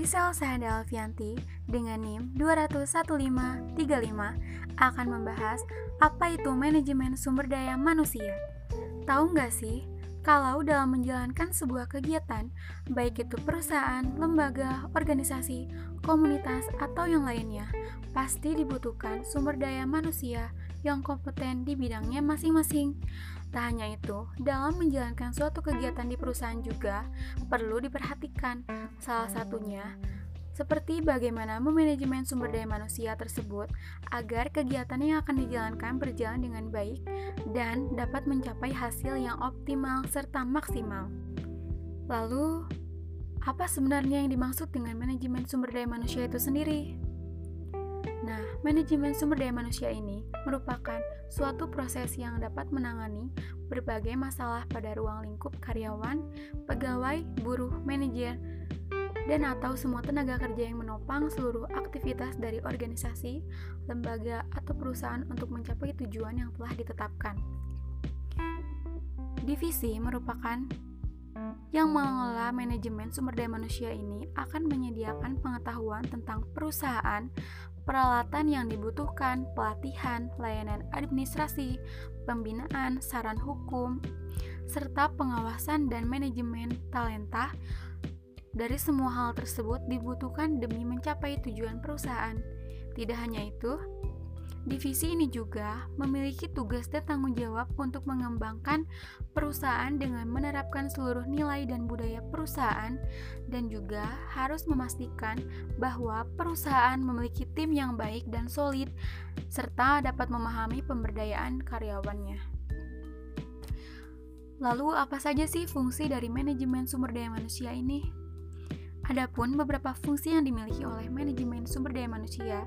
Rizal Sahada Alfianti dengan NIM 21535 akan membahas apa itu manajemen sumber daya manusia. Tahu nggak sih, kalau dalam menjalankan sebuah kegiatan, baik itu perusahaan, lembaga, organisasi, komunitas, atau yang lainnya, pasti dibutuhkan sumber daya manusia yang kompeten di bidangnya masing-masing. Tak hanya itu, dalam menjalankan suatu kegiatan di perusahaan juga perlu diperhatikan. Salah satunya, seperti bagaimana memanajemen sumber daya manusia tersebut agar kegiatan yang akan dijalankan berjalan dengan baik dan dapat mencapai hasil yang optimal serta maksimal. Lalu, apa sebenarnya yang dimaksud dengan manajemen sumber daya manusia itu sendiri? Manajemen sumber daya manusia ini merupakan suatu proses yang dapat menangani berbagai masalah pada ruang lingkup karyawan, pegawai, buruh, manajer, dan atau semua tenaga kerja yang menopang seluruh aktivitas dari organisasi, lembaga, atau perusahaan untuk mencapai tujuan yang telah ditetapkan. Divisi merupakan yang mengelola manajemen sumber daya manusia ini akan menyediakan pengetahuan tentang perusahaan, peralatan yang dibutuhkan, pelatihan, layanan administrasi, pembinaan, saran hukum, serta pengawasan dan manajemen talenta. Dari semua hal tersebut dibutuhkan demi mencapai tujuan perusahaan. Tidak hanya itu, Divisi ini juga memiliki tugas dan tanggung jawab untuk mengembangkan perusahaan dengan menerapkan seluruh nilai dan budaya perusahaan dan juga harus memastikan bahwa perusahaan memiliki tim yang baik dan solid serta dapat memahami pemberdayaan karyawannya. Lalu apa saja sih fungsi dari manajemen sumber daya manusia ini? Adapun beberapa fungsi yang dimiliki oleh manajemen sumber daya manusia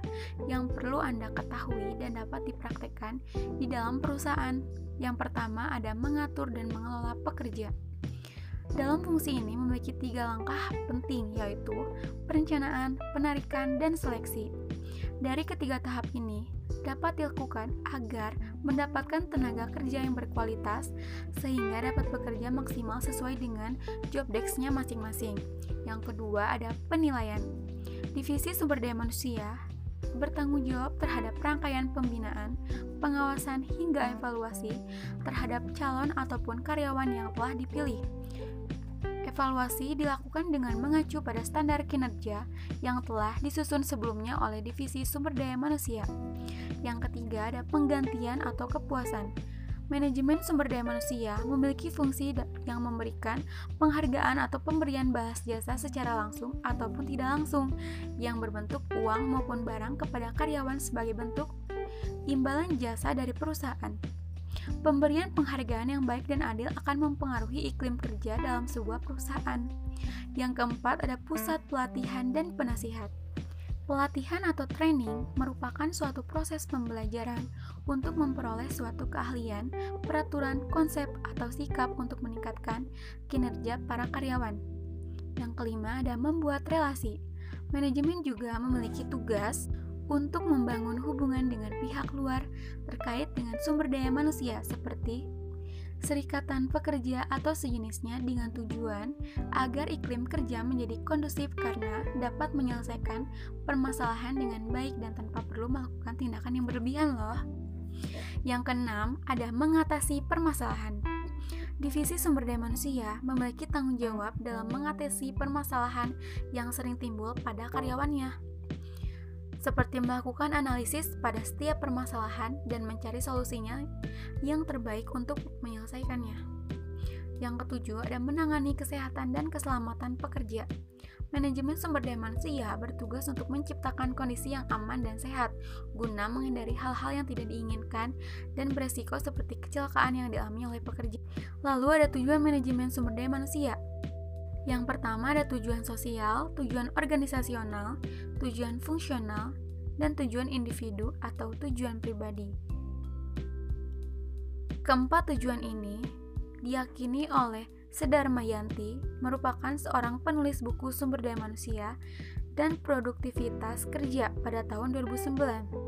yang perlu Anda ketahui dan dapat dipraktekkan di dalam perusahaan. Yang pertama ada mengatur dan mengelola pekerja. Dalam fungsi ini memiliki tiga langkah penting yaitu perencanaan, penarikan, dan seleksi. Dari ketiga tahap ini, dapat dilakukan agar mendapatkan tenaga kerja yang berkualitas sehingga dapat bekerja maksimal sesuai dengan job desk-nya masing-masing. Yang kedua ada penilaian. Divisi sumber daya manusia bertanggung jawab terhadap rangkaian pembinaan, pengawasan hingga evaluasi terhadap calon ataupun karyawan yang telah dipilih. Evaluasi dilakukan dengan mengacu pada standar kinerja yang telah disusun sebelumnya oleh Divisi Sumber Daya Manusia. Yang ketiga ada penggantian atau kepuasan. Manajemen sumber daya manusia memiliki fungsi yang memberikan penghargaan atau pemberian balas jasa secara langsung ataupun tidak langsung yang berbentuk uang maupun barang kepada karyawan sebagai bentuk imbalan jasa dari perusahaan. Pemberian penghargaan yang baik dan adil akan mempengaruhi iklim kerja dalam sebuah perusahaan. Yang keempat ada pusat pelatihan dan penasihat. Pelatihan atau training merupakan suatu proses pembelajaran untuk memperoleh suatu keahlian, peraturan, konsep, atau sikap untuk meningkatkan kinerja para karyawan. Yang kelima ada membuat relasi. Manajemen juga memiliki tugas untuk membangun hubungan dengan pihak luar terkait dengan sumber daya manusia seperti serikatan pekerja atau sejenisnya dengan tujuan agar iklim kerja menjadi kondusif karena dapat menyelesaikan permasalahan dengan baik dan tanpa perlu melakukan tindakan yang berlebihan loh. Yang keenam, ada mengatasi permasalahan. Divisi sumber daya manusia memiliki tanggung jawab dalam mengatasi permasalahan yang sering timbul pada karyawannya seperti melakukan analisis pada setiap permasalahan dan mencari solusinya yang terbaik untuk menyelesaikannya. Yang ketujuh ada menangani kesehatan dan keselamatan pekerja. Manajemen sumber daya manusia bertugas untuk menciptakan kondisi yang aman dan sehat guna menghindari hal-hal yang tidak diinginkan dan beresiko seperti kecelakaan yang dialami oleh pekerja. Lalu ada tujuan manajemen sumber daya manusia, yang pertama ada tujuan sosial, tujuan organisasional, tujuan fungsional, dan tujuan individu atau tujuan pribadi. Keempat tujuan ini diyakini oleh Sedar Mayanti merupakan seorang penulis buku sumber daya manusia dan produktivitas kerja pada tahun 2009.